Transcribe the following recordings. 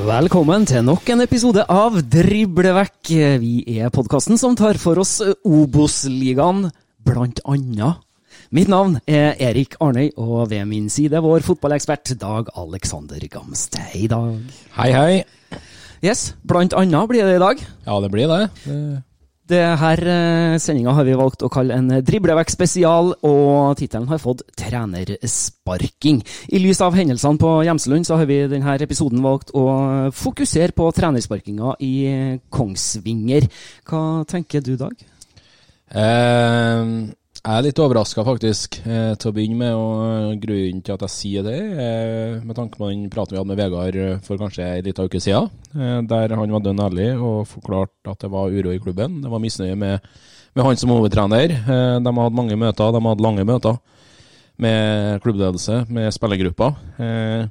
Velkommen til nok en episode av Driblevekk. Vi er podkasten som tar for oss Obos-ligaen, blant annet. Mitt navn er Erik Arnøy, og ved min side vår fotballekspert Dag Alexander Gamst. Hei, Dag. Hei, hei. Yes, blant annet blir det i dag. Ja, det blir det. Det- Det her eh, sendinga har vi valgt å kalle en Driblevekk spesial, og tittelen har fått Trenersparking. I lys av hendelsene på Gjemselund så har vi denne episoden valgt å fokusere på trenersparkinga i Kongsvinger. Hva tenker du, Dag? Eh, jeg er litt overraska, faktisk, eh, til å begynne med. og Grunnen til at jeg sier det, eh, med tanke på den praten vi hadde med Vegard eh, for kanskje en liten uke siden, eh, der han var dønn ærlig og forklarte at det var uro i klubben. Det var misnøye med, med han som hovedtrener. Eh, de har hatt mange møter, de har hatt lange møter med klubbledelse, med spillergrupper. Eh,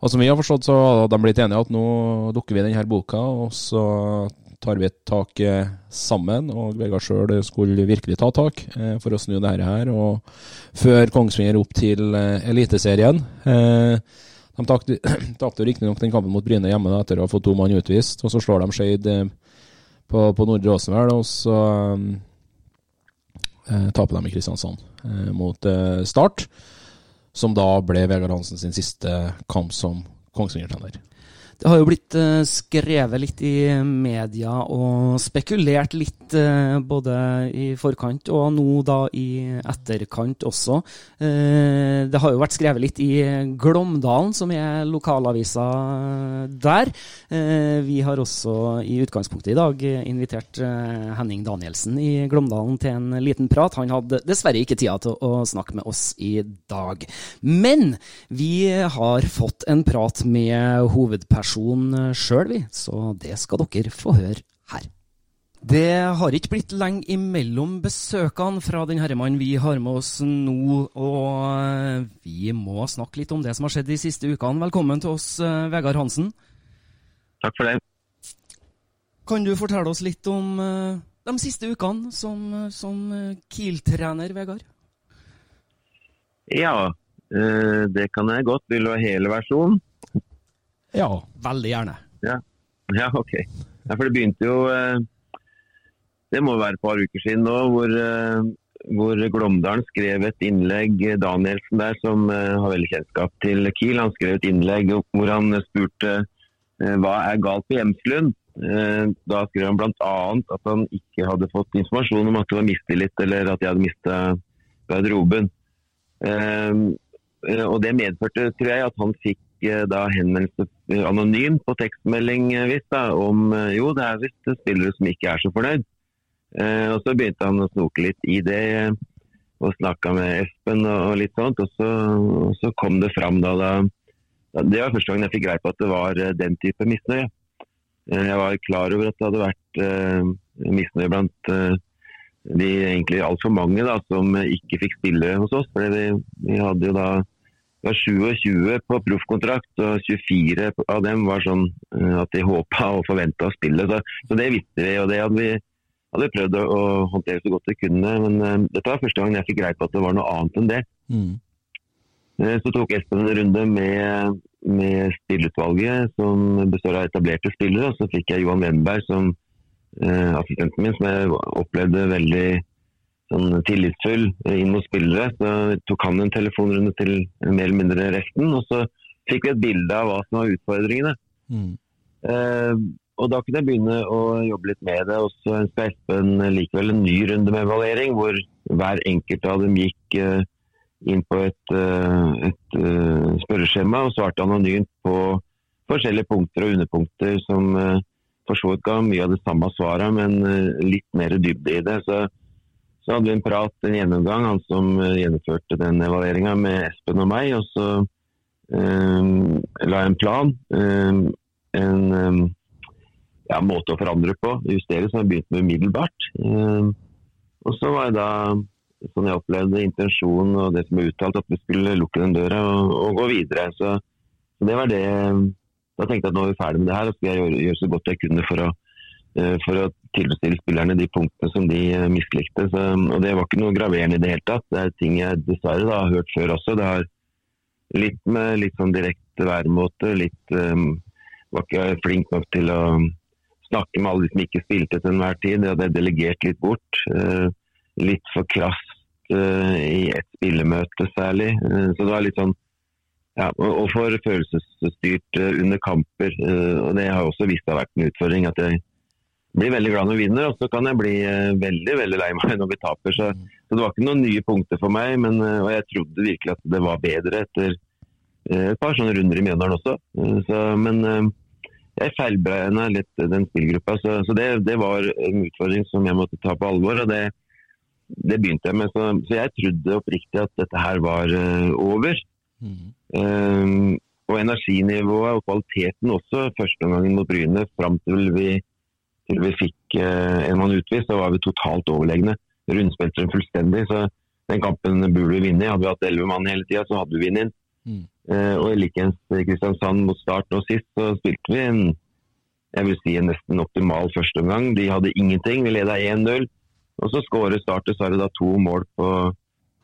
og som vi har forstått, så har de blitt enige at nå dukker vi i denne boka, og så tar vi et tak eh, sammen. Og Vegard sjøl skulle virkelig ta tak eh, for å snu dette her. Og føre Kongsvinger opp til eh, Eliteserien. De tapte riktignok den kampen mot Bryne hjemme da, etter å ha fått to mann utvist. Og så slår de Skeid på, på Nordre Åsenvel, og så eh, taper de i Kristiansand eh, mot eh, Start. Som da ble Vegard Hansen sin siste kamp som Kongsvinger-trener. Det har jo blitt eh, skrevet litt i media og spekulert litt eh, både i forkant og nå da i etterkant også. Eh, det har jo vært skrevet litt i Glåmdalen, som er lokalavisa der. Vi har også i utgangspunktet i dag invitert Henning Danielsen i Glåmdalen til en liten prat. Han hadde dessverre ikke tida til å snakke med oss i dag. Men vi har fått en prat med hovedpersonen sjøl, vi. Så det skal dere få høre her. Det har ikke blitt lenge imellom besøkene fra den herremannen vi har med oss nå, og vi må snakke litt om det som har skjedd de siste ukene. Velkommen til oss, eh, Vegard Hansen. Takk for det. Kan du fortelle oss litt om eh, de siste ukene som, som eh, Kiel-trener, Vegard? Ja, eh, det kan jeg godt. Vil du ha hele versjonen? Ja. Veldig gjerne. Ja, ja ok. Ja, for det begynte jo eh, Det må være et par uker siden nå, hvor, eh, hvor Glåmdalen skrev et innlegg, Danielsen der, som eh, har veldig kjennskap til Kiel, han skrev et innlegg hvor han spurte eh, hva er galt på Hjemslund. Eh, Da skrev han bl.a. at han ikke hadde fått informasjon om at det var mistillit, eller at de hadde mista garderoben. Eh, eh, Og det medførte, tror jeg, at han fikk eh, da henvendelse eh, anonymt på tekstmelding eh, visst da, om eh, jo, det er visst spillere som ikke er så fornøyd. Eh, og så begynte han å snoke litt i det og snakka med Espen og, og litt sånt. Og så, og så kom det fram da, da, Det var første gang jeg fikk greie på at det var den type misnøye. Jeg var klar over at det hadde vært eh, misnøye blant de egentlig altfor mange da, som ikke fikk spille hos oss. For vi, vi hadde jo da det var 27 på proffkontrakt, og 24 av dem var sånn eh, at de håpa og forventa å spille. Så, så, det visste vi, og det hadde vi, hadde prøvd å, å, håndtere så godt vi kunne. Men uh, dette var første gangen jeg fikk greie på at det var noe annet enn det. Mm. Uh, så tok Espen en runde med, med spillerutvalget, som består av etablerte spillere. Og så fikk jeg Johan Wemberg som uh, assistenten min, som jeg opplevde veldig sånn tillitsfull inn mot spillere. Så tok han en telefonrunde til mer eller mindre resten. Og så fikk vi et bilde av hva som var utfordringene. Mm. Eh, og Da kunne jeg begynne å jobbe litt med det. Og så ønska Espen likevel en ny runde med evaluering, hvor hver enkelt av dem gikk eh, inn på et, eh, et uh, spørreskjema og svarte anonymt på forskjellige punkter og underpunkter som for så vidt ga mye av det samme svaret, men uh, litt mer dybde i det. Så så hadde vi en prat, en gjennomgang, han som eh, gjennomførte den evalueringa med Espen og meg. Og så um, la jeg en plan, um, en um, ja, måte å forandre på, justere, som jeg begynte med umiddelbart. og så var jeg da, sånn jeg opplevde intensjonen og det som ble uttalt, at vi skulle lukke den døra og, og gå videre. Så, så, det var det. Da tenkte jeg at nå er vi ferdig med det her, og skal jeg gjøre, gjøre så godt jeg kunne for å for å tilfredsstille spillerne de punktene som de eh, mislikte. Så, og Det var ikke noe graverende i det hele tatt. Det er ting jeg dessverre da, har hørt før også. Det har litt med litt sånn direkte væremåte, litt um, Var ikke flink nok til å snakke med alle de som ikke spilte til enhver tid. Det hadde jeg delegert litt bort. Uh, litt for krast uh, i ett spillemøte særlig. Uh, så det var litt sånn ja, og for følelsesstyrt under kamper. og Det har også vist seg å ha vært en utfordring. at jeg blir veldig glad når vi vinner, og så kan jeg bli uh, veldig veldig lei meg når vi taper. Så, så, det var ikke noen nye punkter for meg, men, uh, og jeg trodde virkelig at det var bedre etter uh, et par sånne runder i Mjøndalen også. Så, men jeg feilberegna litt den spillgruppa, så, så det, det, var en utfordring som jeg måtte ta på alvor. og det, det begynte jeg med. Så, så, jeg trodde oppriktig at dette her var over. Mm. Um, og energinivået og kvaliteten også første gangen mot Bryne fram til vi til vi fikk eh, en mann utvist, så var vi totalt overlegne. Rundspilte dem fullstendig. så Den kampen burde vi vinne. Hadde vi hatt elleve mann hele tida, så hadde vi vunnet. Mm. Eh, og likeens Kristiansand mot start nå sist, så spilte vi en jeg vil si en nesten optimal førsteomgang. De hadde ingenting. Vi leda 1-0. Og så skårer Start dessverre da to mål på,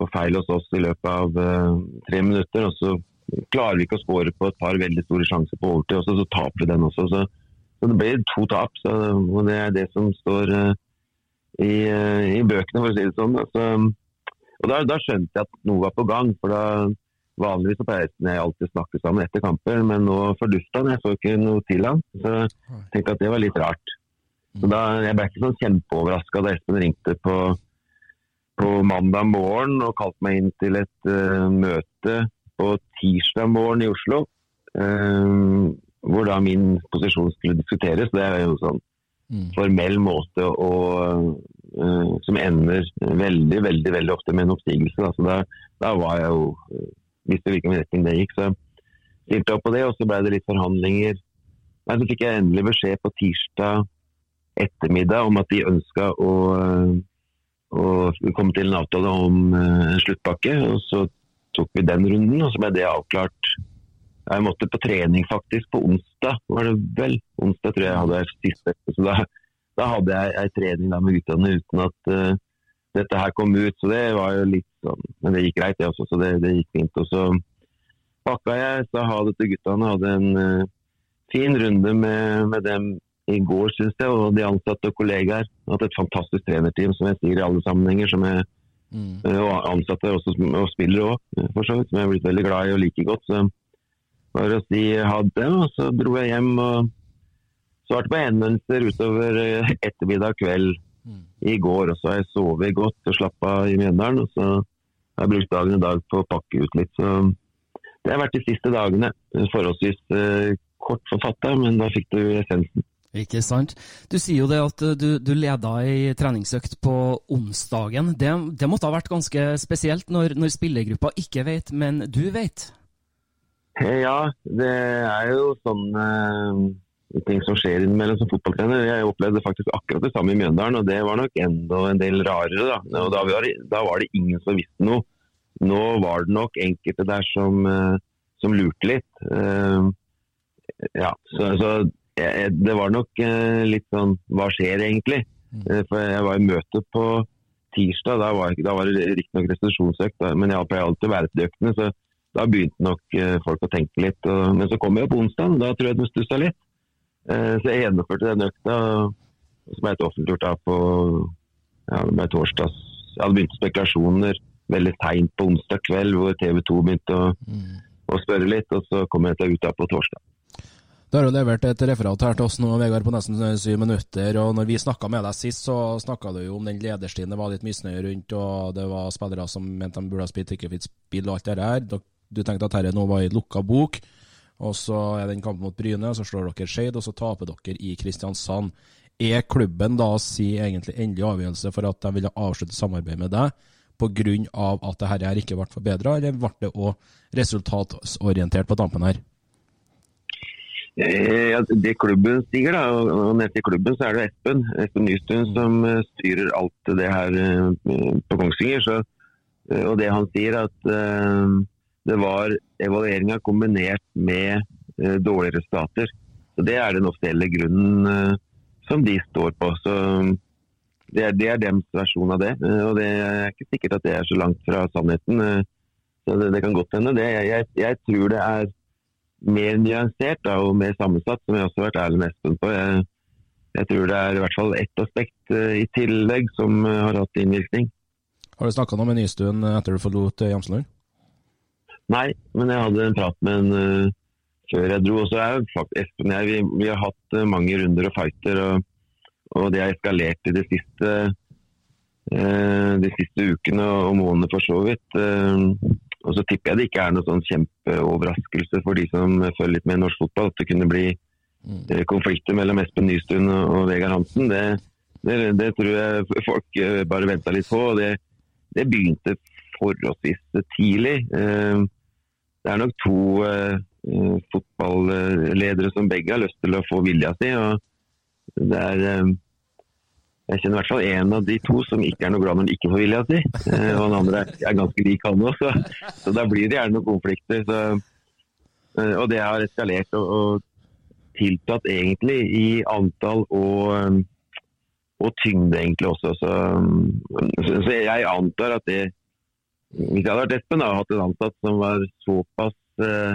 på, feil hos oss i løpet av eh, tre minutter. Og så klarer vi ikke å skåre på et par veldig store sjanser på overtid, og så, så taper vi den også. Så så det ble to tap, så, og det er det som står uh, i, uh, i, bøkene, for å si det sånn. Så, og da, da, skjønte jeg at noe var på gang. for da Vanligvis så pleier jeg alltid snakke sammen etter kamper, men nå fordufta han. Jeg så ikke noe til han. Så jeg tenkte at det var litt rart. Så da, Jeg ble ikke sånn kjempeoverraska da Espen ringte på, på, mandag morgen og kalte meg inn til et uh, møte på tirsdag morgen i Oslo. Um, hvor da min posisjon skulle diskuteres. Det er jo sånn mm. formell måte å, uh, som ender veldig veldig, veldig ofte med en oppsigelse. Da. Så da, da var jeg jo uh, visste hvilken retning det gikk. Så stilte opp på det, og så ble det litt forhandlinger. Nei, Så fikk jeg endelig beskjed på tirsdag ettermiddag om at de ønska å, uh, å komme til en avtale om en sluttpakke. Og så tok vi den runden, og så ble det avklart jeg måtte på trening faktisk på onsdag, var det vel. Onsdag tror jeg jeg hadde siste. Så da, da hadde jeg ei trening med guttene uten at uh, dette her kom ut. Så det var jo litt sånn Men det gikk greit, det også. Så det, det gikk fint. Og så pakka jeg, sa ha det til guttene. Hadde en uh, fin runde med, med dem i går, syns jeg. Og de ansatte og kollegaer. Hatt et fantastisk trenerteam, som jeg sier i alle sammenhenger. som jeg Mm. Og ansatte også, og spillere òg, for så vidt, som jeg er blitt veldig glad i og liker godt. Så bare å si ha det. Og så dro jeg hjem og svarte på henvendelser utover eh, ettermiddag kveld mm. i går. Og så har jeg sovet godt og slappa i Mjøndalen. Og så har jeg brukt dagen i dag på å pakke ut litt. Så det har vært de siste dagene. Forholdsvis eh, kort forfatta, men da fikk du essensen. Ikke sant. Du sier jo det at du, du leda ei treningsøkt på onsdagen. Det, det, måtte ha vært ganske spesielt når, når spillergruppa ikke vet, men du vet? Ja, det er jo sånn eh, ting som skjer innimellom som fotballtrener. Jeg opplevde faktisk akkurat det samme i Mjøndalen, og det var nok enda en del rarere. Da, og da var, det, da var det ingen som visste noe. Nå var det nok enkelte der som, eh, som lurte litt. Ja, så, så jeg, det var nok litt sånn Hva skjer egentlig? Uh, for jeg var i møte på tirsdag, da var, da var det riktignok restitusjonsøkt, men jeg pleier alltid å være til øktene. så da begynte nok folk å tenke litt. Og, men så kom jeg på onsdag, da tror jeg de stussa litt. Eh, så jeg gjennomførte den økta, som ble offentliggjort da på ja, det ble torsdags. Jeg hadde begynt spekulasjoner veldig seint på onsdag kveld, hvor TV 2 begynte å, mm. å spørre litt. Og så kom jeg til ut da på torsdag. Du har jo levert et referat her til oss nå, Vegard, på nesten syv minutter. og når vi snakka med deg sist, så snakka du jo om den lederstien det var litt misnøye rundt, og det var spillere som mente de burde ha spilt, ikke fikk spille og alt det der. Du tenkte at dette nå var i lukka bok. Og så er det en kamp mot Bryne, så slår dere Skeid, og så taper dere i Kristiansand. Er klubben da si egentlig endelig avgjørelse for at de ville avslutte samarbeidet med deg pga. at det her ikke ble forbedra, eller ble det òg resultatorientert på tampen her? Eh, ja, det klubben stiger, da, og nede i klubben så er det Espen Espen Nystuen som eh, styrer alt det her eh, på Kongsvinger. Så, og det han sier, at det var evalueringa kombinert med eh, dårlige resultater. Så Det er den offisielle grunnen eh, som de står på. Så det er, det er deres versjon av det. Eh, og Det er ikke sikkert at det er så langt fra sannheten. Eh, så Det, det kan godt hende. Det, jeg, jeg, tror det er mer nyansert da, og mer sammensatt, som jeg også har vært ærlig med Espen på. Jeg, jeg, tror det er i hvert fall ett aspekt uh, i tillegg som uh, har hatt innvirkning. Har du snakka noe med Nystuen etter du forlot Jamsland? Nei, men jeg hadde en prat med en uh, før jeg dro. Og så er faktisk Espen jeg vi, vi, har hatt uh, mange runder og fighter, og, og det har eskalert i de siste, uh, de siste ukene og månedene for så vidt. og så tipper jeg det ikke er noen sånn kjempeoverraskelse for de som følger litt med i norsk fotball, at det kunne bli mm. konflikter mellom Espen Nystuen og, og Vegard Hansen. Det, det, det, tror jeg folk bare venta litt på. og det, det begynte forholdsvis tidlig. Eh, det er nok to uh, fotballedere som begge har lyst til å få vilja si. og det er Uh, jeg kjenner i hvert fall en av de to som ikke er noe glad når han ikke får vilja si. Og den andre er ganske lik han òg, så, så, da blir det gjerne noen konflikter. Så, og det har eskalert og, og tiltatt egentlig i antall og, og tyngde egentlig også. Så, så, jeg antar at det hvis jeg hadde vært Espen og hatt en ansatt som var såpass uh,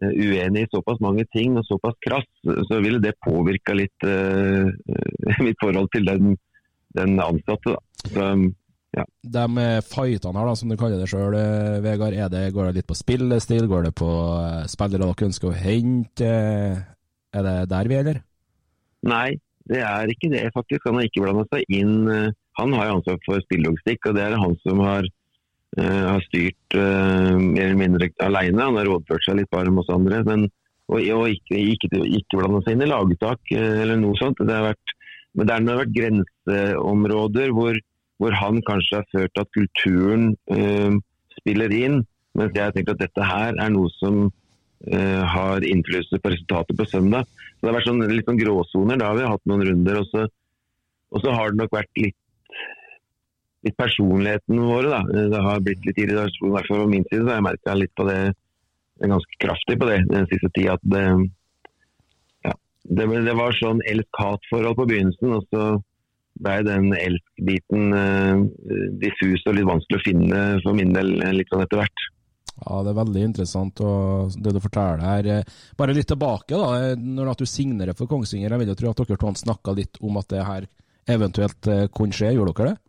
uenig i såpass mange ting og såpass krass, så ville det påvirka litt uh, mitt forhold til den, den ansatte. Så, ja. De fightene her, da, som du kaller det sjøl, Vegard, det, går det litt på spillestil? Går det på spillere dere ønsker å hente? Er det der vi er, eller? Nei, det er ikke det, faktisk. Han har ikke blanda seg inn. Han har jo ansvar for spillelogistikk, og det er han som har har styrt uh, mer eller mindre alene. Han har rådført seg litt bare med oss andre. Men, og, og, ikke, ikke, ikke blanda seg inn i laguttak uh, eller noe sånt. Det har vært, men det har vært grenseområder hvor, hvor, han kanskje har ført at kulturen uh, spiller inn. Mens jeg tenkt at dette her er noe som har innflytelse på resultatet på søndag. Så Det har vært sånn, litt sånn gråsoner. Da har vi hatt noen runder. Og så, og så har det nok vært litt litt personligheten våre. Da. Det har blitt litt irritasjon, i min side. så Jeg merka litt på det, ganske kraftig på det den siste tida. At det, ja, det, det, var sånn elsk-hat-forhold på begynnelsen. og så ble den elsk-biten uh, diffus og litt vanskelig å finne for min del litt sånn etter hvert. Ja, Det er veldig interessant og det du forteller her. Eh, bare litt tilbake, da, når du signerer for Kongsvinger. Jeg vil jo tro at dere to snakka litt om at det her eventuelt eh, kunne skje. Gjorde dere det?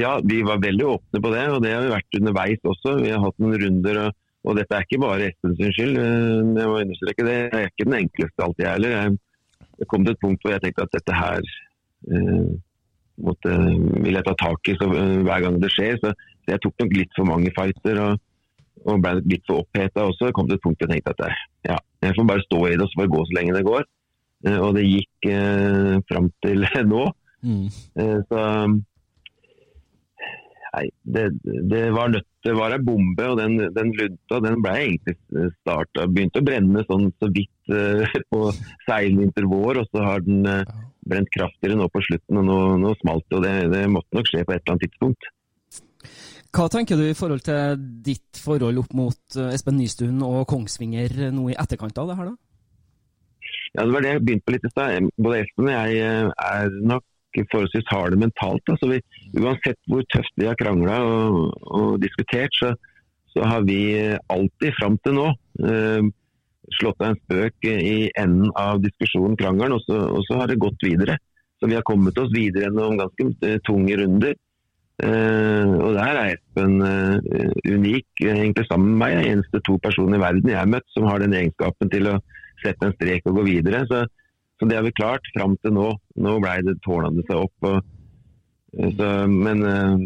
Ja, vi var veldig åpne på det, og det har vi vært underveis også. Vi har hatt noen runder, og, og dette er ikke bare Espen sin skyld. Eh, jeg må understreke det. Jeg er ikke den enkleste alltid, jeg heller. Jeg kom til et punkt hvor jeg tenkte at dette her eh, måtte, vil jeg ta tak i så, uh, hver gang det skjer. Så, så, jeg tok nok litt for mange fighter og, og ble litt for oppheta også. Jeg kom til et punkt hvor jeg tenkte at jeg, ja, jeg får bare stå i det og så får gå så lenge det går. Uh, og det gikk eh, fram til nå. Mm. Så Nei, det, det, var nødt det var ei bombe, og den, den lunta den ble egentlig starta Begynte å brenne sånn så vidt uh, på seilvinter vår, og så har den uh, brent kraftigere nå på slutten. og Nå, nå smalt det, og det, det måtte nok skje på et eller annet tidspunkt. Hva tenker du i forhold til ditt forhold opp mot Espen Nystuen og Kongsvinger nå i etterkant av det her, da? Ja, Det var det jeg begynte på litt i stad. Både Espen og jeg er nok forholdsvis harde mentalt. Altså vi, uansett hvor tøft vi har krangla og, og, diskutert, så, så, har vi alltid fram til nå eh, slått av en spøk i enden av diskusjonen, krangelen, og så, og så, har det gått videre. Så vi har kommet oss videre gjennom ganske uh, tunge runder. Eh, og der er Espen eh, unik, egentlig sammen med meg. Jeg eneste to personer i verden jeg har møtt som har den egenskapen til å sette en strek og gå videre. Så så det har vi klart fram til nå. Nå ble det tårnende seg opp. Og, eh, så, men eh,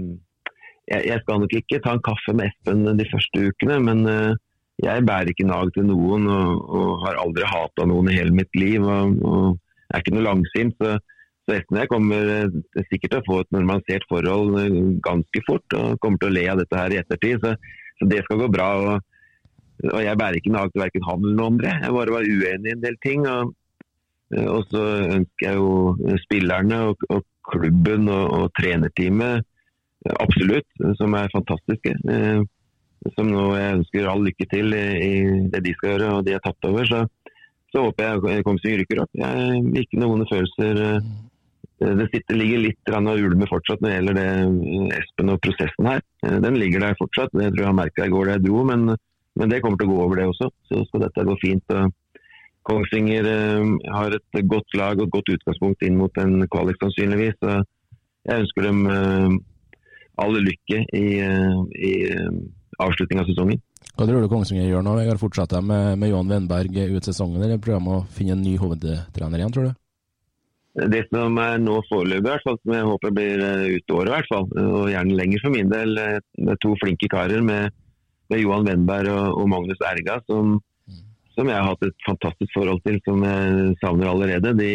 jeg, jeg, skal nok ikke ta en kaffe med Espen de første ukene. Men eh, jeg bærer ikke nag til noen og, og har aldri hata noen i hele mitt liv. Og, og er ikke noe langsint. Så, så Espen og jeg kommer sikkert til å få et normalisert forhold ganske fort. Og kommer til å le av dette her i ettertid. Så, så det skal gå bra. Og, og jeg bærer ikke nag til verken han eller noen andre. Jeg bare var uenig i en del ting. og og så ønsker jeg jo spillerne og, og klubben og, og, trenerteamet eh, absolutt, som er fantastiske. Eh, som nå jeg ønsker all lykke til i, i det de skal gjøre og de har tatt over. Så, så håper jeg Kongsvinger rykker opp. Jeg har ikke noen vonde følelser. Det sitter, ligger litt og ulmer fortsatt når det gjelder det Espen og prosessen her. Den ligger der fortsatt. Det tror jeg han merka i går da jeg dro, men, men, det kommer til å gå over det også. Så skal dette gå fint. Og, Kongsvinger eh, har et godt lag og et godt utgangspunkt inn mot en kvalik, sannsynligvis. Så jeg ønsker dem eh, all lykke i, eh, i avslutning av sesongen. Hva tror du Kongsvinger gjør nå? Vegard Fortsetter med, med Johan Wenberg ut sesongen, eller prøver de å finne en ny hovedtrener igjen, tror du? Det som er nå foreløpig, som jeg håper blir ut året, i hvert fall, og gjerne lenger for min del, det er to flinke karer med, med Johan Wenberg og, og Magnus Erga, som, som jeg har hatt et fantastisk forhold til, som jeg savner allerede. De,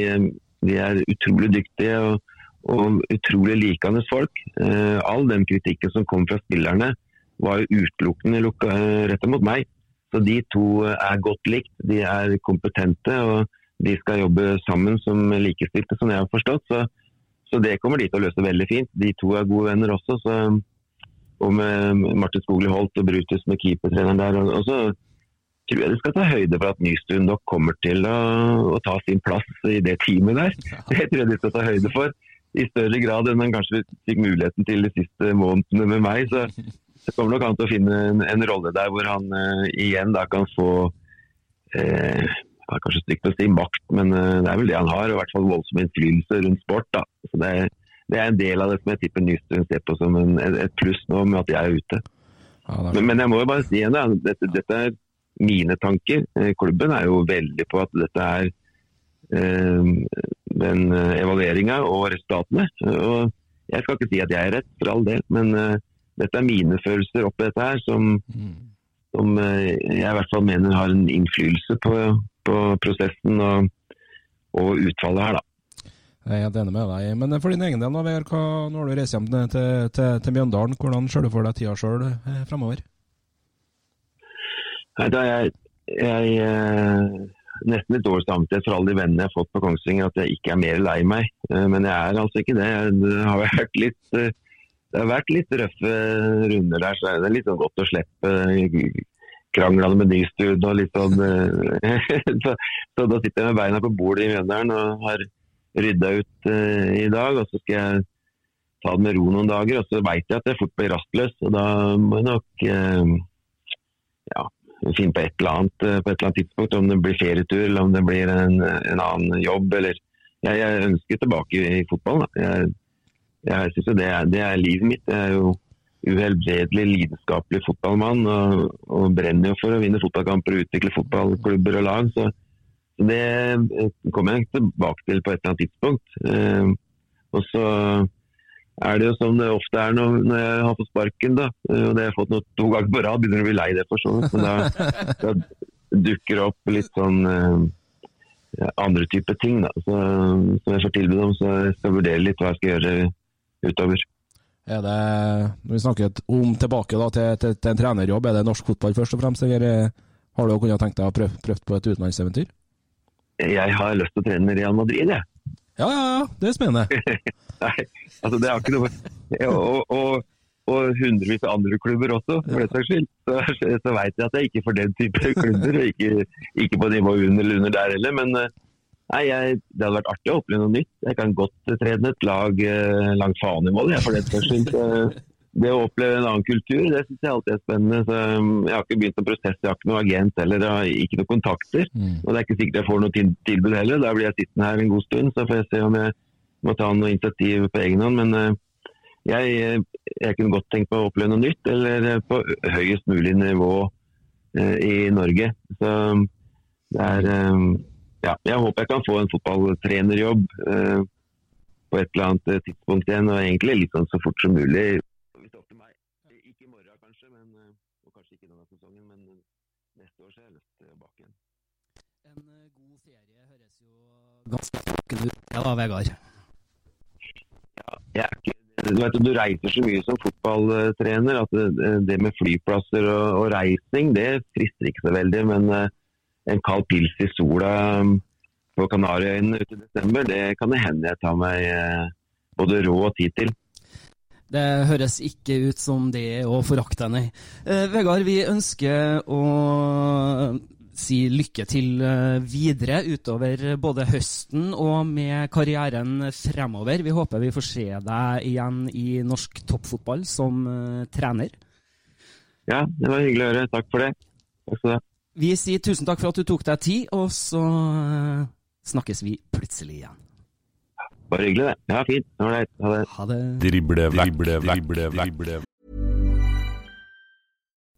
de er utrolig dyktige og, og utrolig likende folk. Eh, all den kritikken som kom fra spillerne, var jo utelukkende uh, rettet mot meg. Så de to er godt likt, de er kompetente og de skal jobbe sammen som likestilte, som jeg har forstått. Så, så det kommer de til å løse veldig fint. De to er gode venner også. Så, og med Martin Skogli Holt og Brutus med keepertreneren der. Og, og så tror jeg de skal ta høyde for at Nystuen nok kommer til å, å, ta sin plass i det teamet der. Det tror jeg de skal ta høyde for. I større grad enn han kanskje fikk muligheten til de siste månedene med meg. Så så kommer nok han til å finne en, en rolle der hvor han uh, igjen da kan få uh, ja, kanskje stygt å si makt, men uh, det er vel det han har. Og i hvert fall voldsom innflytelse rundt sport. da. Så det, det, er en del av det som jeg tipper Nystuen ser på som en, et pluss nå med at jeg er ute. Ja, men, men, jeg må jo bare si igjen, dette, dette er mine tanker. Eh, klubben er jo veldig på at dette er eh, den eh, evalueringa og resultatene. Og jeg skal ikke si at jeg er rett, for all del, men dette er mine følelser oppi dette her, som, som, jeg i hvert fall mener har en innflytelse på, på prosessen og, og, utfallet her, da. Jeg er helt enig med deg. Men for din egen del, Vegard, nå har du reist hjem til, til, til Mjøndalen. Hvordan ser du for deg tida sjøl fremover? Da jeg, jeg eh, nesten litt dårlig samvittighet for alle de vennene jeg har fått på Kongsvinger, at jeg ikke er mer lei meg. Eh, men jeg er altså ikke det. Det har vært litt, eh, det har vært litt røffe runder der, så det er litt sånn godt å slippe kranglene med Nystuen og litt sånn så, så, da sitter jeg med beina på bordet i Mjøndalen og har rydda ut i dag. Og så skal jeg ta det med ro noen dager, og så veit jeg at jeg fort blir rastløs. Og da må jeg nok ja, finne på et eller annet eh, på et eller annet tidspunkt. Om det blir ferietur eller om det blir en, en annen jobb. Eller, jeg, jeg, ønsker tilbake i fotballen. Jeg, jeg synes jo det det er, livet mitt. Jeg er jo uhelbredelig lidenskapelig fotballmann og, og, brenner jo for å vinne fotballkamper og utvikle fotballklubber og lag. Så, så det eh, kommer jeg tilbake til på et eller annet tidspunkt. Eh, og så er det jo som det ofte er når, når jeg har fått sparken. da, og Det har jeg fått noe, to ganger på rad, begynner å bli lei det for så vidt. Men da, da dukker det opp litt sånn ja, andre typer ting da, så, som jeg får tilbud om. Så jeg skal vurdere litt hva jeg skal gjøre utover. Er det, når vi snakker om tilbake da, til, til, til, en trenerjobb, er det norsk fotball først og fremst, eller har du kunnet tenkt deg å prøve, prøvd på et utenlandseventyr? Jeg har lyst til å trene Real Madrid, jeg. Ja, ja, ja. Det er spennende. Nei, altså det har ikke noe og, og, og, hundrevis av andre klubber også, for det saks skyld. Så, så veit jeg at jeg ikke får den type klubber, og ikke, ikke på nivå under eller under der heller. Men nei, jeg, det hadde vært artig å oppleve noe nytt. Jeg kan godt trene et lag eh, langt faen i mål, jeg, for den saks skyld det å oppleve en annen kultur, det syns jeg alltid er spennende. Så um, jeg har ikke begynt å prosesse, jeg har ikke noe agent eller jeg har ikke noen kontakter. Mm. Og det er ikke sikkert jeg får noe tilbud heller. Da blir jeg sittende her en god stund, så får jeg se om jeg må ta noe initiativ på egen hånd. Men uh, jeg, jeg, kunne godt tenkt meg å oppleve noe nytt, eller uh, på høyest mulig nivå uh, i Norge. Så um, det er um, Ja, jeg håper jeg kan få en fotballtrenerjobb på et eller annet tidspunkt igjen, og egentlig litt sånn så fort som mulig ganske flokken ut, det da, Vegard? Ja, jeg, du, vet, du reiser så mye som fotballtrener at det, med flyplasser og, og, reising, det frister ikke så veldig. Men uh, en kald pils i sola um, på Kanariøyene ute i desember, det kan det hende jeg tar meg uh, både råd og tid til. Det høres ikke ut som det er å forakte, nei. Eh, Vegard, vi ønsker å si lykke til eh, videre utover både høsten og med karrieren fremover. Vi håper vi får se deg igjen i norsk toppfotball som uh, trener. Ja, det var hyggelig å høre. Takk for det. Takk skal du ha. Vi sier tusen takk for at du tok deg tid, og så uh, snakkes vi plutselig igjen. Bare hyggelig, det. Ja, fint. Ålreit. Ha det. Ha det. Drible, drible, drible, drible.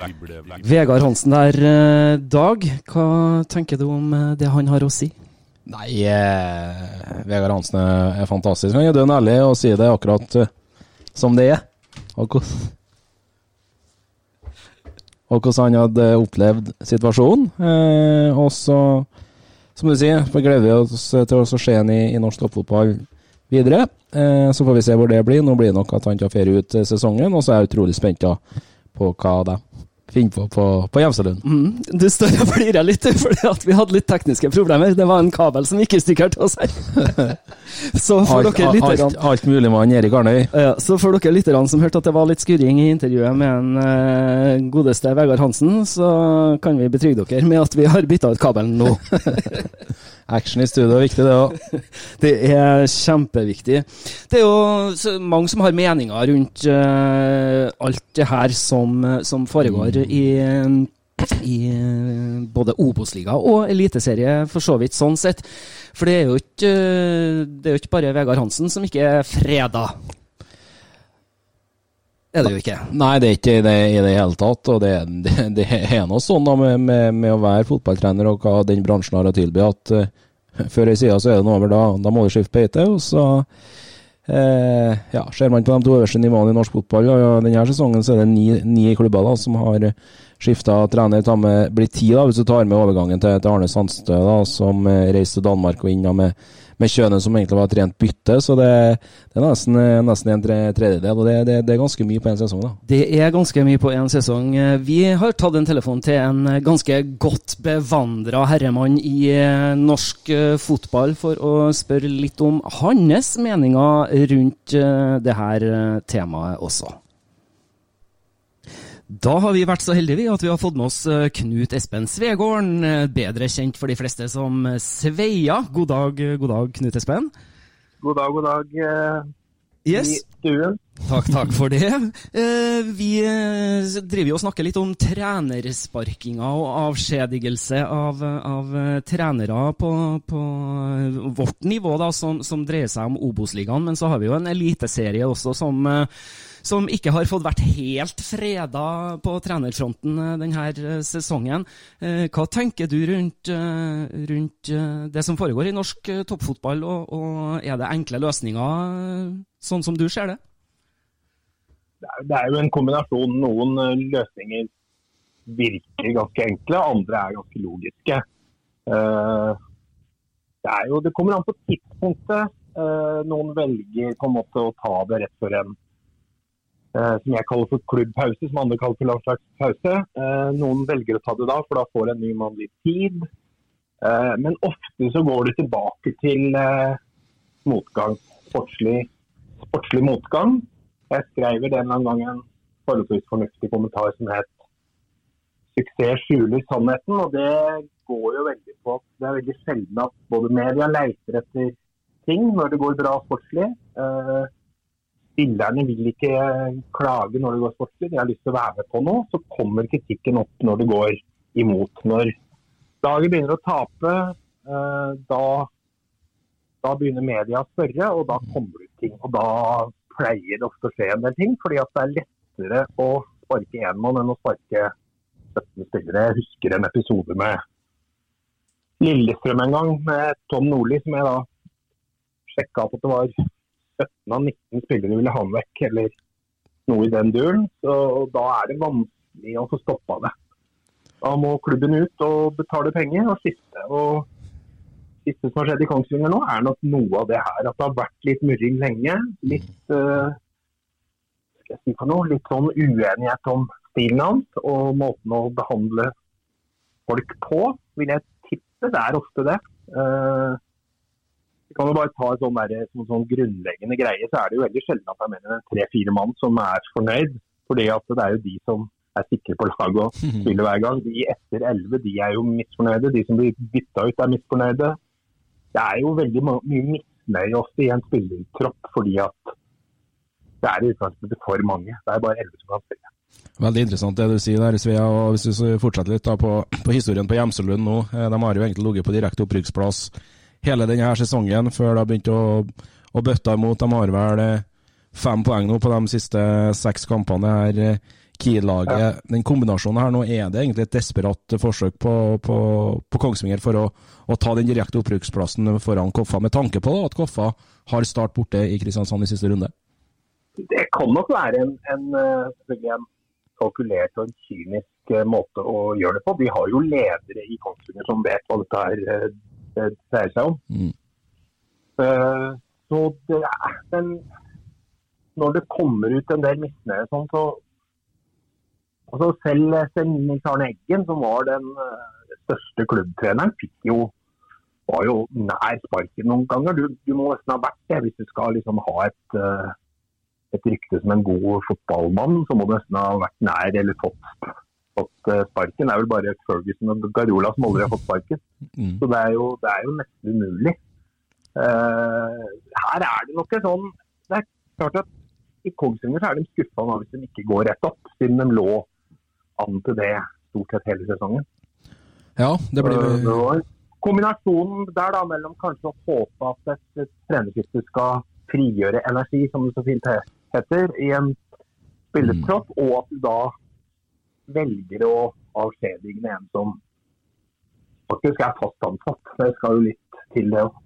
Vegard Hansen der, eh, Dag. Hva tenker du om eh, det han har å si? Nei, eh, Vegard Hansen er, fantastisk. Han er dønn ærlig og sier det akkurat uh, som det er. Og, og hvordan han hadde opplevd situasjonen. Eh, og så, som du sier, gleder vi oss til å se ham i, i norsk toppfotball videre. Eh, så får vi se hvor det blir. Nå blir det nok at han tar ferie ut sesongen, og så er jeg utrolig spent da, på hva det finne på på, på Gjemselund. Mm. Du står og flirer litt fordi at vi hadde litt tekniske problemer. Det var en kabel som gikk i stykker til oss her. så for alt, dere lytterne alt, alt, mulig han Erik Arnøy. Ja, så for dere lytterne som hørte at det var litt skurring i intervjuet med en uh, godeste Vegard Hansen, så kan vi betrygge dere med at vi har bytta ut kabelen nå. Action i studio er viktig, det òg. det er kjempeviktig. Det er jo mange som har meninger rundt uh, alt det her som, som foregår mm. i i både Obos-liga og eliteserie, for så vidt, sånn sett. For det er jo ikke, det er jo ikke bare Vegard Hansen som ikke er freda. Er det jo ikke. Nei, det er ikke det i det hele tatt. Og det, det, det er noe sånn da, med, med, med, å være fotballtrener og hva den bransjen har å tilby, at uh, før i sida så er det over. Da, da må du skifte beite. og så uh, ja, Ser man på de to øverste nivåene i norsk fotball, og denne sesongen så er det ni, ni klubber da, som har skifta trener. Ta med, blir ti da, hvis du tar med overgangen til, til Arne Sandstø, da, som reiser reiste til Danmark og inn med, med kjønnet som egentlig var et rent bytte. Så det, det er nesten, nesten en tredjedel, og det, det, det, er ganske mye på én sesong. da. Det er ganske mye på én sesong. Vi har tatt en telefon til en ganske godt bevandra herremann i eh, norsk eh, fotball for å spørre litt om hans meninger rundt eh, det her temaet også. Da har vi vært så heldige at vi har fått med oss eh, Knut Espen Svegården, eh, bedre kjent for de fleste som Sveia. God dag, god dag, Knut Espen. God dag, god dag. Yes. I stuen. Takk, takk for det. Vi driver jo og snakker litt om trenersparkinga og avskjedigelse av, av trenere på, på, vårt nivå, da, som, som dreier seg om Obos-ligaen. Men så har vi jo en eliteserie også som som ikke har fått vært helt freda på trenerfronten eh, denne eh, sesongen. Eh, hva tenker du rundt, rundt det som foregår i norsk toppfotball, og, og er det enkle løsninger, sånn som du ser det? Det er jo en kombinasjon. Noen løsninger virker ganske enkle, andre er ganske logiske. Det, jo, det kommer an på tidspunktet. Noen velger på en måte å ta det rett før en som jeg kaller for klubbpause, som andre kaller for landslagspause. Eh, noen velger å ta det da, for da får en ny mann litt tid. Eh, men ofte så går det tilbake til motgang. Sportslig, sportslig motgang. Jeg skrev eller en gang en forholdsvis fornuftig kommentar som het 'Suksess skjuler sannheten'. og Det går jo veldig på at det er veldig sjelden at både media leiter etter ting når det går bra sportslig. Spillerne vil ikke klage når det går sportslig, de har lyst til å være med på noe. Så kommer kritikken opp når det går imot. Når laget begynner å tape, eh, da, da begynner media å spørre, og da kommer det ut ting. Og da pleier det ofte å skje en del ting, fordi at det er lettere å sparke én mann enn å sparke 17 spillere. Jeg husker en episode med Lillestrøm en gang, med Tom Nordli, som jeg da sjekka at det var 17 av 19 spillere ville ha vekk, eller noe i den duren. Så da er det vanskelig å få stoppa det. Da må klubben ut og betale penger og skifte. Og siste som har skjedd i Kongsvinger nå, er nok noe av det her. At det har vært litt murring lenge. Litt uh, si noe, litt sånn uenighet om stilen hans og måten å behandle folk på, vil jeg tippe. Det er ofte det. Uh, vi kan jo bare ta en sånn, der, sånn, sånn grunnleggende greie, så er det jo veldig sjelden at det er mer enn tre-fire mann som er fornøyd. fordi at det er jo de som er sikre på laget og spiller hver gang. De etter elleve de er jo misfornøyde. De som blir bytta ut er misfornøyde. Det er jo veldig mye misnøye ofte i en spillertropp fordi at det er i utgangspunktet for mange. Det er bare elleve som kan spille. Veldig interessant det du sier der, Svea. og Hvis du fortsetter litt da på, på historien på Gjemselund nå. Eh, de har jo egentlig ligget på direkte opprykksplass hele denne sesongen, før det har begynt å, å bøtte imot. De har vel eh, fem poeng nå på de siste seks kampene. her eh, Kiel-laget. Ja. Den kombinasjonen her nå, er det egentlig et desperat forsøk på, på, på Kongsvinger for å, å, ta den direkte opprykksplassen foran Koffa, med tanke på da, at Koffa har start borte i Kristiansand i siste runde? Det kan nok være en, en, eh, en kalkulert og en kynisk måte å gjøre det på. De har jo ledere i Kongsvinger som vet hva dette er det dreier seg om. Mm. Uh, så det er men Når det kommer ut en del misnøye sånn, så altså Selv, Nils Arne Eggen, som var den uh, største klubbtreneren, fikk jo var jo nær sparken noen ganger. Du, du, må nesten ha vært det hvis du skal liksom ha et, uh, et rykte som en god fotballmann. Så må du nesten ha vært nær eller fått fått sparken. Det er vel bare Ferguson og Garola som aldri har fått sparken. Mm. Så det er, jo, det er jo nesten umulig. Uh, her er det nok en sånn Det er klart at i Kongsvinger er de skuffa hvis de ikke går rett opp, siden de lå an til det stort sett hele sesongen. Ja, det blir uh, Kombinasjonen der da mellom kanskje å håpe at et trenerskifte skal frigjøre energi, som det så fint heter, i en spillertropp, mm. og at du da velger å avskjedige en som faktisk er fast ansatt. Det skal jo litt til, det òg.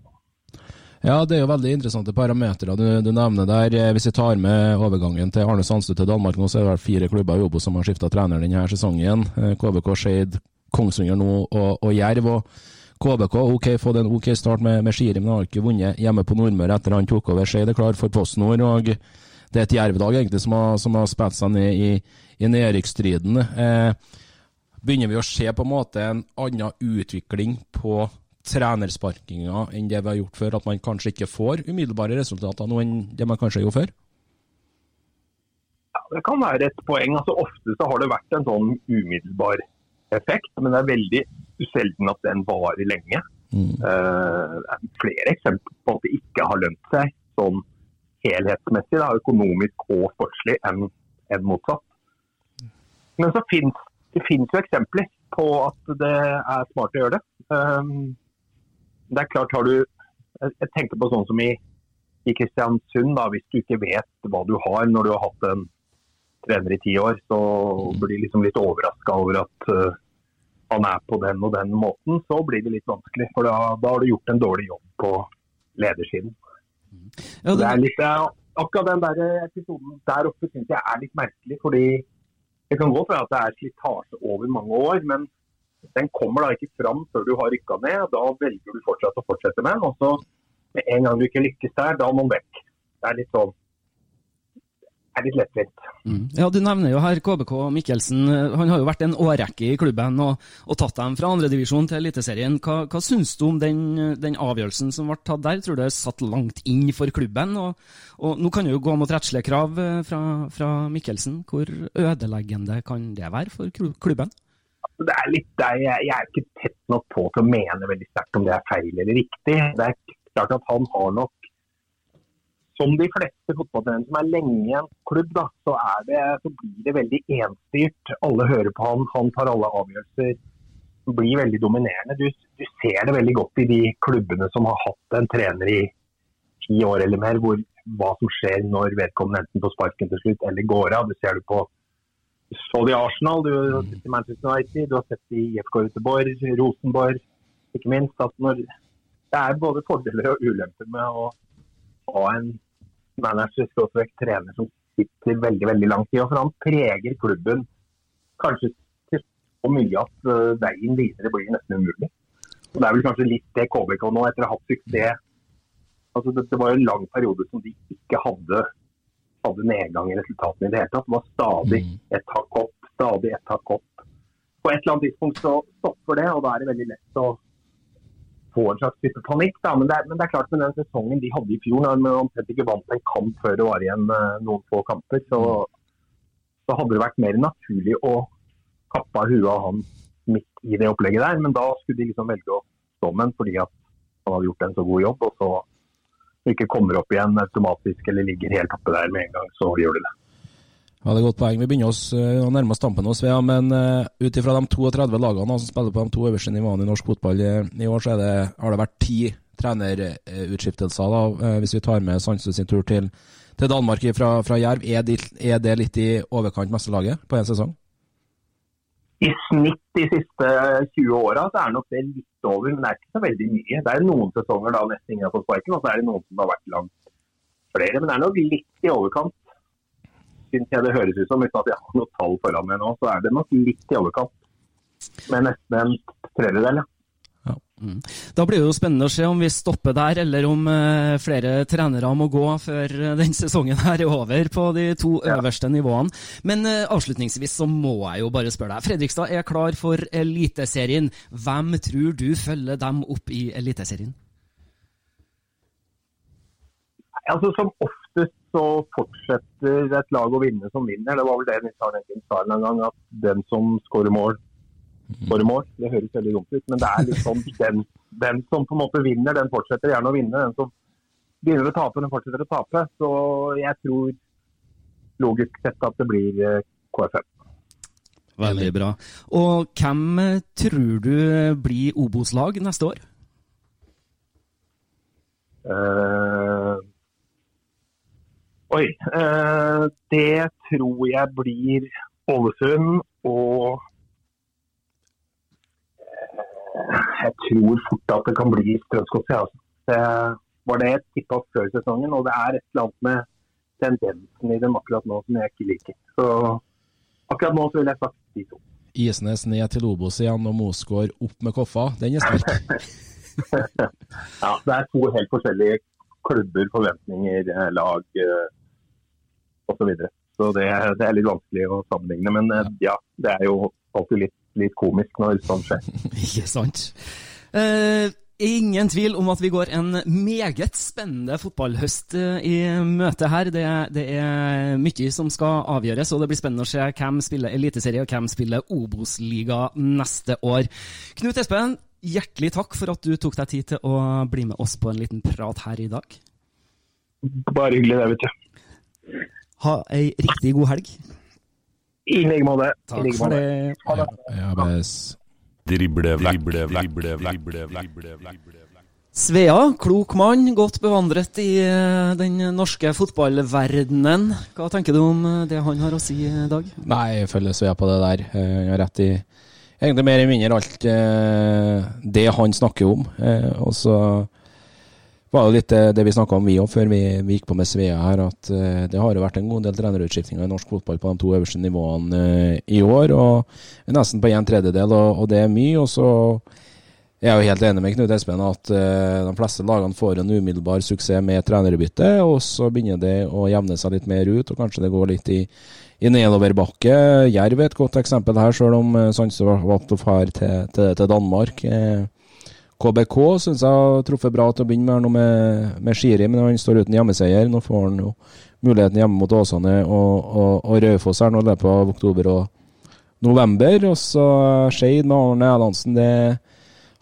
Ja, det er jo veldig interessante parametere du, du, nevner der. Eh, hvis vi tar med overgangen til Arne Sandstø til Danmark nå, så er det vel fire klubber i Obo som har skifta trener denne sesongen. Eh, KBK, Skeid, Kongsvinger nå og, og Jerv. og KBK ok, fått en ok start med, med Skiri, men har ikke vunnet hjemme på Nordmøre etter han tok over. Skeid er klar for PostNord. Og Det er et Jerv-lag egentlig som har, som har spilt seg ned i, i nedrykksstriden. Eh, begynner vi å se på en måte en annen utvikling på trenersparkinga enn det vi har gjort før? At man kanskje ikke får umiddelbare resultater nå enn det man kanskje gjorde før? Ja, Det kan være et poeng. altså Ofte så har det vært en sånn umiddelbar effekt, men det er veldig sjelden at den varer lenge. Mm. Uh, det er flere eksempler på at det ikke har lønt seg sånn helhetsmessig, da, økonomisk og sportslig, enn en motsatt. Men så finnes, det finnes jo eksempler på at det er smart å gjøre det. Um, det er klart har du Jeg tenker på sånn som i, i Kristiansund, da, hvis du ikke vet hva du har når du har hatt en trener i ti år, så blir du liksom litt overraska over at uh, han er på den og den måten, så blir det litt vanskelig. For da, da har du gjort en dårlig jobb på ledersiden. Ja, Det det, er litt, akkurat den der episoden der oppe syns jeg er litt merkelig. fordi det kan godt være at det er slitasje over mange år, men den kommer da ikke fram før du har rykka ned. Da velger du fortsatt å fortsette med den. Og så med en gang du ikke lykkes der, da må den vekk. Det er litt sånn er litt lettvint. mm. ja, Du nevner jo her KBK Mikkelsen. Han har jo vært en årrekke i klubben og, og tatt dem fra andredivisjon til Eliteserien. Hva, hva syns du om den, den avgjørelsen som ble tatt der? Tror du det er satt langt inn for klubben? Og, og Nå kan det jo gå mot rettslige krav eh, fra, fra Mikkelsen. Hvor ødeleggende kan det være for klubben? det er litt der jeg er ikke tett nok på til å mene veldig sterkt om det er feil eller riktig. Det er klart at han har nok, som de fleste fotballtrenere som er lenge i en klubb, da, så, det, så blir det veldig enstyrt. Alle hører på han, han tar alle avgjørelser. Blir veldig dominerende. Du, du ser det veldig godt i de klubbene som har hatt en trener i ti år eller mer, hvor, hva som skjer når vedkommende enten får sparken til slutt eller går av. Det ser du på du så det Arsenal, du har sett i Manchester United, du har sett det i IFK Göteborg, Rosenborg, ikke minst. At når, det er både fordeler og ulemper med å ha en manager skråstrek trener som sitter veldig veldig lang tid. For han preger klubben kanskje til så mye at uh, veien videre blir nesten umulig. Og Det er vel kanskje litt det KBK nå, etter å ha hatt suksess. Altså, det, det var jo en lang periode som de ikke hadde hadde nedgang i resultatene i det hele tatt. Det var stadig et hakk opp, stadig et hakk opp. På et eller annet tidspunkt så stopper det, og da er det veldig lett å få en slags type panikk. Da. Men, det er, men det er klart med den sesongen de hadde i fjor, når de omtrent ikke vant en kamp før det var igjen eh, noen få kamper, så, så hadde det vært mer naturlig å kappe av huet av han midt i det opplegget der. Men da skulle de liksom velge å stå med ham fordi at han hadde gjort en så god jobb. og så ikke kommer opp igjen automatisk eller ligger helt oppe der med en gang, så gjør de det. Ja, det er godt poeng. Vi begynner oss eh, å nærme oss tampen hos Svea, men uh, ut ifra de 32 lagene som spiller på de to øverste nivåene i norsk fotball eh, i år, så det, har det vært ti trenerutskiftelser, da, hvis vi tar med Sandsø sin tur til, til Danmark fra, fra Jerv. Er, de, er det litt i overkant meste laget på én sesong? I snitt de siste 20 åra så er nok det litt over, men det er ikke så veldig mye. Det er noen sesonger da nesten ingen har fått sparken, og så er det noen som har vært langt flere. Men det er nok litt i overkant, syns jeg det høres ut som. Uten at jeg har noe tall foran meg nå, så er det nok litt i overkant. Med nesten en tredjedel, ja. Da blir det jo spennende å se om vi stopper der, eller om eh, flere trenere må gå før eh, den sesongen her er over på de to øverste nivåene. Men eh, avslutningsvis så må jeg jo bare spørre deg. Fredrikstad er klar for Eliteserien. Hvem tror du følger dem opp i Eliteserien? Altså, som oftest så fortsetter et lag å vinne som vinner. Det var vel det Nils Arne Eggen sa en gang, at den som skårer mål, skårer mål. Det høres veldig dumt ut, men det er litt sånn den, den som på en måte vinner, den fortsetter gjerne å vinne. Den som begynner å tape, den fortsetter å tape. Så jeg tror logisk sett at det blir eh, KFM. Veldig bra. Og hvem eh, tror du blir Obos-lag neste år? Eh, oi. eh, det tror jeg blir Ålesund og eh, Jeg tror fort at det kan bli Strømsgodset. Altså. Det var det jeg tippa før sesongen, og det er et eller annet med tendensen i dem akkurat nå som jeg ikke liker. Så akkurat nå så vil jeg sagt de to. Isnes ned til Obos igjen og Mosgård opp med Koffa, den er sterk. ja, det er to helt forskjellige klubber, forventninger, eh, lag eh, osv. Så, videre. så det, det, er litt vanskelig å sammenligne. Men eh, ja, det er jo alltid litt, litt komisk når sånt skjer. Ikke sant. Uh, Ingen tvil om at vi går en meget spennende fotballhøst eh, i møte her. Det, det, er mye som skal avgjøres, og det blir spennende å se hvem spiller Eliteserie og hvem spiller Obos-liga neste år. Knut Espen, hjertelig takk for at du tok deg tid til å bli med oss på en liten prat her i dag. Bare hyggelig det, vet du. Ha ei riktig god helg. I like måte. Takk for det. Ha det. Ja, ja. Svea, klok mann, godt bevandret i eh, den norske fotballverdenen. Hva tenker du om eh, det han har å si i dag? Nei, jeg følger Svea på det der. Eh, han har rett i egentlig mer eller mindre alt det han snakker om. Og så var jo litt det vi snakka om vi òg før vi, vi, gikk på med Svea her, at uh, det har jo vært en god del trenerutskiftninger i norsk fotball på de to øverste nivåene uh, i år. og Nesten på en tredjedel, og, og det er mye. og så jeg er jo helt enig med Knut Espen at uh, de fleste lagene får en umiddelbar suksess med trenerbytte, og så begynner det å jevne seg litt mer ut, og kanskje det går litt i, i nedoverbakke. Jerv er et godt eksempel her, selv om Sandstø å dra til, til, til, Danmark. Uh, KBK syns jeg har truffet bra til å begynne med, med, med Skiri, men han står uten hjemmeseier. Nå får han jo muligheten hjemme mot Åsane og, og, og Raufoss her nå i løpet av oktober og november. Og så Skeid med Arne Erlandsen, det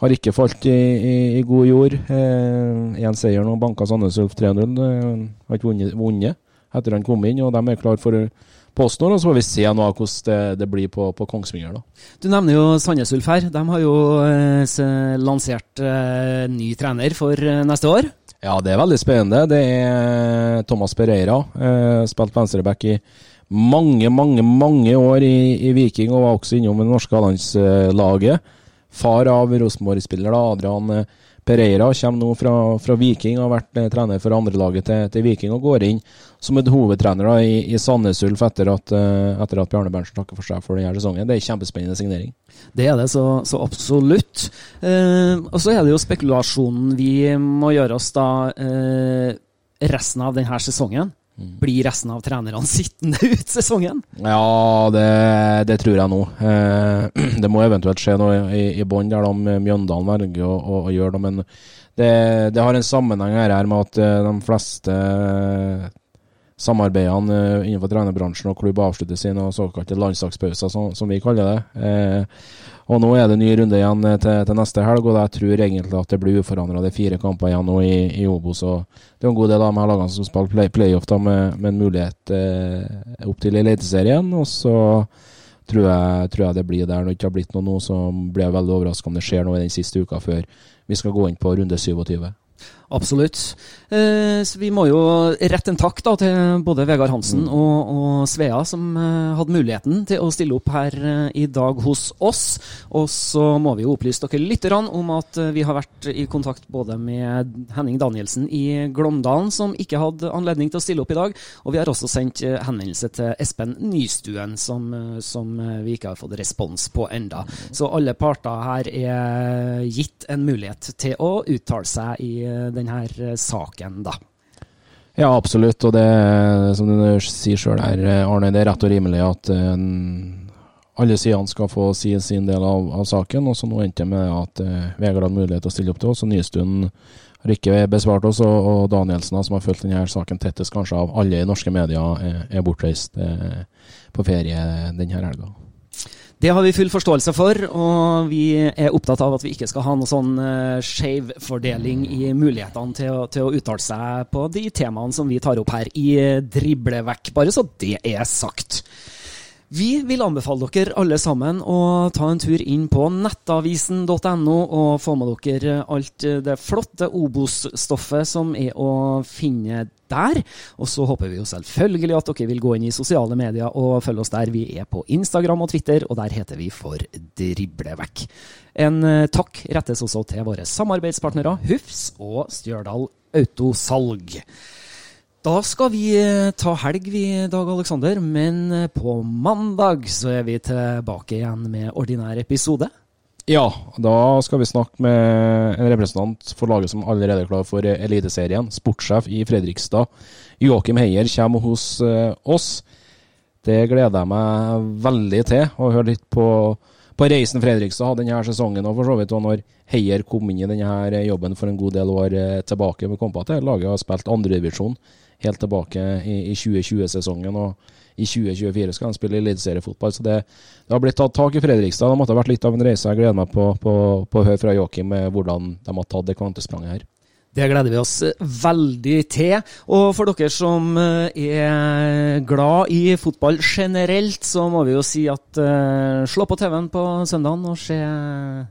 har ikke falt i, i, i god jord. Én eh, seier nå, banka Sandnes Ulf 3-0. Har ikke vunnet, vunnet etter han kom inn, og de er klar for påstår, og så får vi se nå hvordan det, det blir på, på Kongsvinger. da. Du nevner jo Sandnes Ulf her. De har jo eh, lansert eh, ny trener for eh, neste år. Ja, det er veldig spennende. Det er Thomas Pereira. Eh, spilt venstreback i mange, mange mange år i, i, Viking, og var også innom det norske landslaget. Far av Rosenborg-spiller Adrian eh, Pereira kommer nå fra, fra Viking, har vært eh, trener for andrelaget til, til Viking og går inn som et hovedtrener da, i, i Sandnes Ulf etter at, uh, etter at Bjarne Berntsen takker for seg for denne sesongen. Det er en kjempespennende signering. Det er det så, så absolutt. Eh, og så er det jo spekulasjonen vi må gjøre oss da eh, resten av denne sesongen. Mm. Blir resten av trenerne sittende ut sesongen? Ja, det, det, tror jeg nå. Eh, det må eventuelt skje noe i, i bånn der de Mjøndalen velger å, å, å gjøre det. Men det, det, har en sammenheng her med at eh, de fleste samarbeidene eh, innenfor trenerbransjen og klubb avslutter sine såkalte landslagspauser, som, som, vi kaller det. Eh, og Nå er det ny runde igjen eh, til, til, neste helg, og jeg tror egentlig at det blir uforandra. Det er fire kamper igjen nå i, i Obos. og Det er en god del av de her lagene som spiller play, playoff da, med, med, en mulighet eh, opp til Eliteserien. Og så tror jeg, tror jeg, det blir der. Når det ikke har blitt noe nå, så blir jeg veldig overraska om det skjer noe i den siste uka før vi skal gå inn på runde 27. Absolutt. Eh, så vi må jo rette en takk da, til både Vegard Hansen mm. og, og, Svea, som eh, hadde muligheten til å stille opp her eh, i dag hos oss. Og så må vi jo opplyse dere lytterne om at vi har vært i kontakt både med Henning Danielsen i Glåmdalen, som ikke hadde anledning til å stille opp i dag, og vi har også sendt henvendelse til Espen Nystuen, som, som vi ikke har fått respons på enda. Så alle parter her er gitt en mulighet til å uttale seg i denne eh, saken, da. Ja, absolutt. Og det som du sier sjøl her, eh, Arne, det er rett og rimelig at uh, alle sidene skal få si sin del av, av saken. Og så nå endte det med at uh, Vegard hadde mulighet til å stille opp til oss, og Nystuen har ikke besvart oss. Og, og Danielsen, som har fulgt denne saken tettest kanskje av alle i norske medier, er, er bortreist uh, på ferie denne helga. Det har vi full forståelse for, og vi er opptatt av at vi ikke skal ha noe sånn uh, skeiv fordeling i mulighetene til å, til å, uttale seg på de temaene som vi tar opp her i Driblevekk, bare så det er sagt. Vi vil anbefale dere alle sammen å ta en tur inn på nettavisen.no og få med dere alt det flotte Obos-stoffet som er å finne der. Og så håper vi jo selvfølgelig at dere vil gå inn i sosiale medier og følge oss der. Vi er på Instagram og Twitter, og der heter vi for Driblevekk. En eh, takk rettes også til våre samarbeidspartnere Hufs og Stjørdal Autosalg. Da skal vi eh, ta helg, vi, Dag Aleksander. Men eh, på mandag så er vi tilbake igjen med ordinær episode. Ja, da skal vi snakke med en representant for laget som allerede er klar for Eliteserien. Sportssjef i Fredrikstad, Joakim Heier, kommer hos eh, oss. Det gleder jeg meg veldig til, å høre litt på, på reisen Fredrikstad hadde denne sesongen. Og for så vidt når Heier kom inn i denne jobben for en god del år tilbake. Vi kom på at laget har spilt andredivisjon helt tilbake i, i 2020-sesongen. og i 2024 skal han spille eliteseriefotball. Så det, det, har blitt tatt tak i Fredrikstad. Det måtte ha vært litt av en reise. Jeg gleder meg på, på, på å høre fra Joakim hvordan de har tatt det kvantespranget her. Det gleder vi oss veldig til. Og for dere som eh, er glad i fotball generelt, så må vi jo si at uh, slå på TV-en på søndagen og se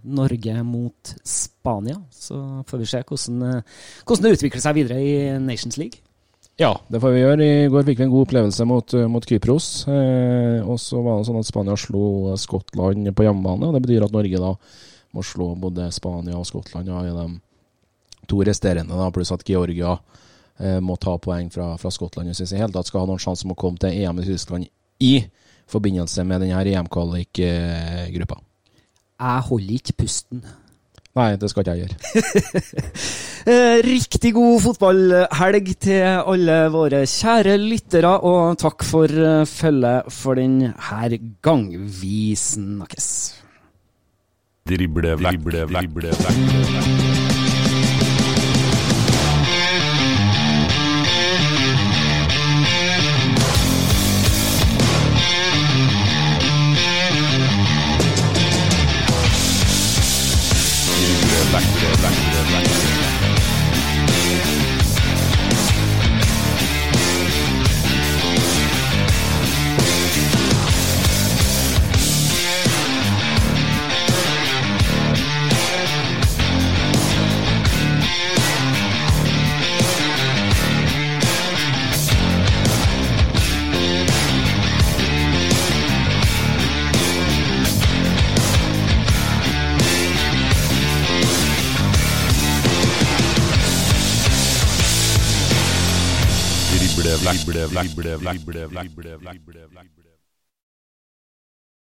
Norge mot Spania. Så får vi se hvordan, eh, hvordan det utvikler seg videre i Nations League. Ja, det får vi gjøre. I går fikk vi en god opplevelse mot, eh, mot Kypros. Eh, og så var det sånn at Spania slo Skottland på hjemmebane. og Det betyr at Norge da må slå både Spania og Skottland ja, i de to resterende, da, pluss at Georgia eh, må ta poeng fra, fra Skottland hvis vi i hele tatt skal ha noen sjanse om å komme til EM i Tyskland i forbindelse med denne EM-kvalik-gruppa. Jeg holder ikke pusten. Nei, det skal ikke jeg gjøre. Eh, riktig god fotballhelg til alle våre kjære lyttere, og takk for eh, følget for denne gang. Vi snakkes. Drible, vekk, drible, vekk, drible, vekk. Libre, libre, libre, libre, libre.